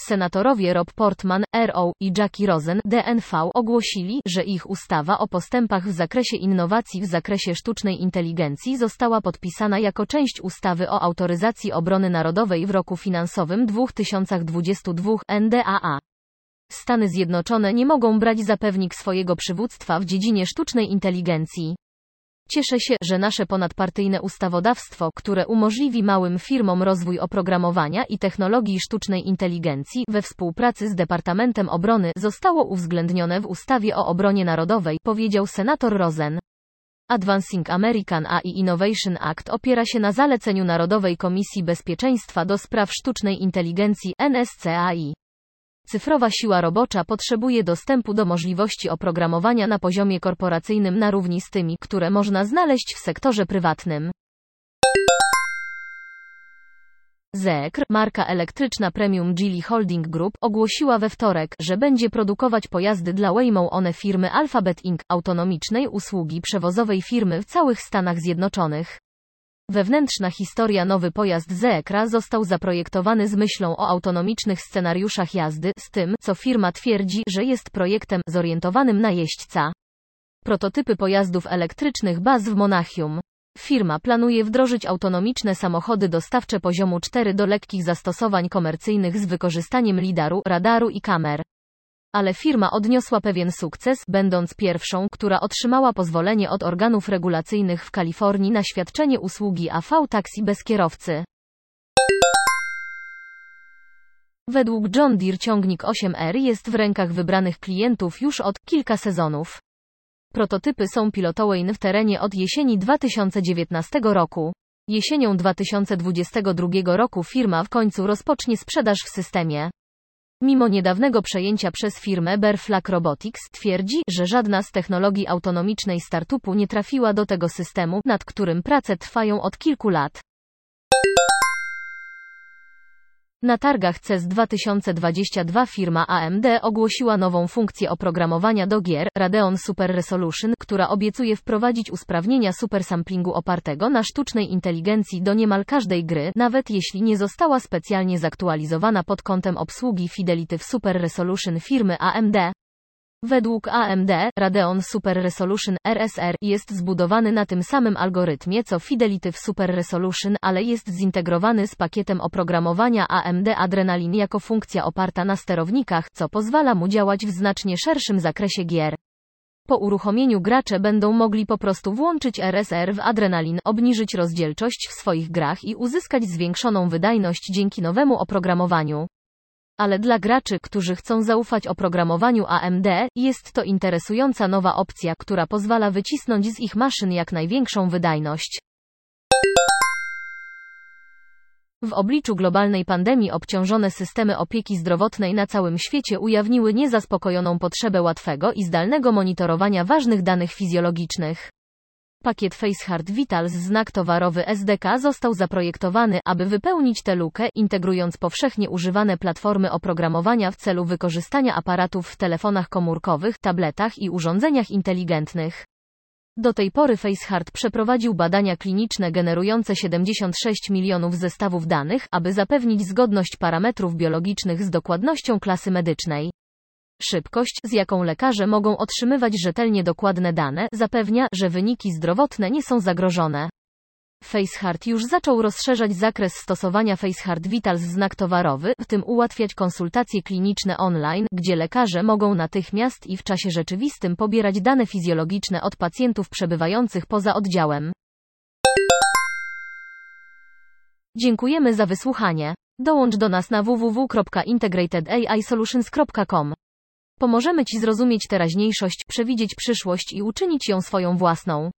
Senatorowie Rob Portman, RO i Jackie Rosen, DNV, ogłosili, że ich ustawa o postępach w zakresie innowacji w zakresie sztucznej inteligencji została podpisana jako część ustawy o autoryzacji obrony narodowej w roku finansowym 2022 NDAA. Stany Zjednoczone nie mogą brać za pewnik swojego przywództwa w dziedzinie sztucznej inteligencji. Cieszę się, że nasze ponadpartyjne ustawodawstwo, które umożliwi małym firmom rozwój oprogramowania i technologii sztucznej inteligencji we współpracy z Departamentem Obrony, zostało uwzględnione w ustawie o obronie narodowej, powiedział senator Rosen. Advancing American AI Innovation Act opiera się na zaleceniu Narodowej Komisji Bezpieczeństwa do spraw sztucznej inteligencji NSCAI. Cyfrowa siła robocza potrzebuje dostępu do możliwości oprogramowania na poziomie korporacyjnym na równi z tymi, które można znaleźć w sektorze prywatnym. Zekr, marka elektryczna premium Geely Holding Group, ogłosiła we wtorek, że będzie produkować pojazdy dla Waymo One firmy Alphabet Inc., autonomicznej usługi przewozowej firmy w całych Stanach Zjednoczonych. Wewnętrzna historia Nowy pojazd Zeekra został zaprojektowany z myślą o autonomicznych scenariuszach jazdy, z tym, co firma twierdzi, że jest projektem zorientowanym na jeźdźca. Prototypy pojazdów elektrycznych baz w Monachium. Firma planuje wdrożyć autonomiczne samochody dostawcze poziomu 4 do lekkich zastosowań komercyjnych z wykorzystaniem lidaru, radaru i kamer ale firma odniosła pewien sukces, będąc pierwszą, która otrzymała pozwolenie od organów regulacyjnych w Kalifornii na świadczenie usługi AV taksi bez kierowcy. Według John Deere ciągnik 8R jest w rękach wybranych klientów już od kilka sezonów. Prototypy są pilotowane w terenie od jesieni 2019 roku. Jesienią 2022 roku firma w końcu rozpocznie sprzedaż w systemie. Mimo niedawnego przejęcia przez firmę Berflag Robotics, twierdzi, że żadna z technologii autonomicznej startupu nie trafiła do tego systemu, nad którym prace trwają od kilku lat. Na targach CES 2022 firma AMD ogłosiła nową funkcję oprogramowania do gier, Radeon Super Resolution, która obiecuje wprowadzić usprawnienia supersamplingu opartego na sztucznej inteligencji do niemal każdej gry, nawet jeśli nie została specjalnie zaktualizowana pod kątem obsługi Fidelity w Super Resolution firmy AMD. Według AMD, Radeon Super Resolution RSR jest zbudowany na tym samym algorytmie co Fidelity w Super Resolution, ale jest zintegrowany z pakietem oprogramowania AMD Adrenalin jako funkcja oparta na sterownikach, co pozwala mu działać w znacznie szerszym zakresie gier. Po uruchomieniu gracze będą mogli po prostu włączyć RSR w Adrenalin, obniżyć rozdzielczość w swoich grach i uzyskać zwiększoną wydajność dzięki nowemu oprogramowaniu. Ale dla graczy, którzy chcą zaufać oprogramowaniu AMD, jest to interesująca nowa opcja, która pozwala wycisnąć z ich maszyn jak największą wydajność. W obliczu globalnej pandemii obciążone systemy opieki zdrowotnej na całym świecie ujawniły niezaspokojoną potrzebę łatwego i zdalnego monitorowania ważnych danych fizjologicznych. Pakiet FaceHeart Vitals znak towarowy SDK został zaprojektowany, aby wypełnić tę lukę, integrując powszechnie używane platformy oprogramowania w celu wykorzystania aparatów w telefonach komórkowych, tabletach i urządzeniach inteligentnych. Do tej pory FaceHeart przeprowadził badania kliniczne generujące 76 milionów zestawów danych, aby zapewnić zgodność parametrów biologicznych z dokładnością klasy medycznej. Szybkość, z jaką lekarze mogą otrzymywać rzetelnie dokładne dane, zapewnia, że wyniki zdrowotne nie są zagrożone. FaceHeart już zaczął rozszerzać zakres stosowania FaceHeart Vitals znak towarowy, w tym ułatwiać konsultacje kliniczne online, gdzie lekarze mogą natychmiast i w czasie rzeczywistym pobierać dane fizjologiczne od pacjentów przebywających poza oddziałem. Dziękujemy za wysłuchanie. Dołącz do nas na www.integratedAIsolutions.com. Pomożemy Ci zrozumieć teraźniejszość, przewidzieć przyszłość i uczynić ją swoją własną.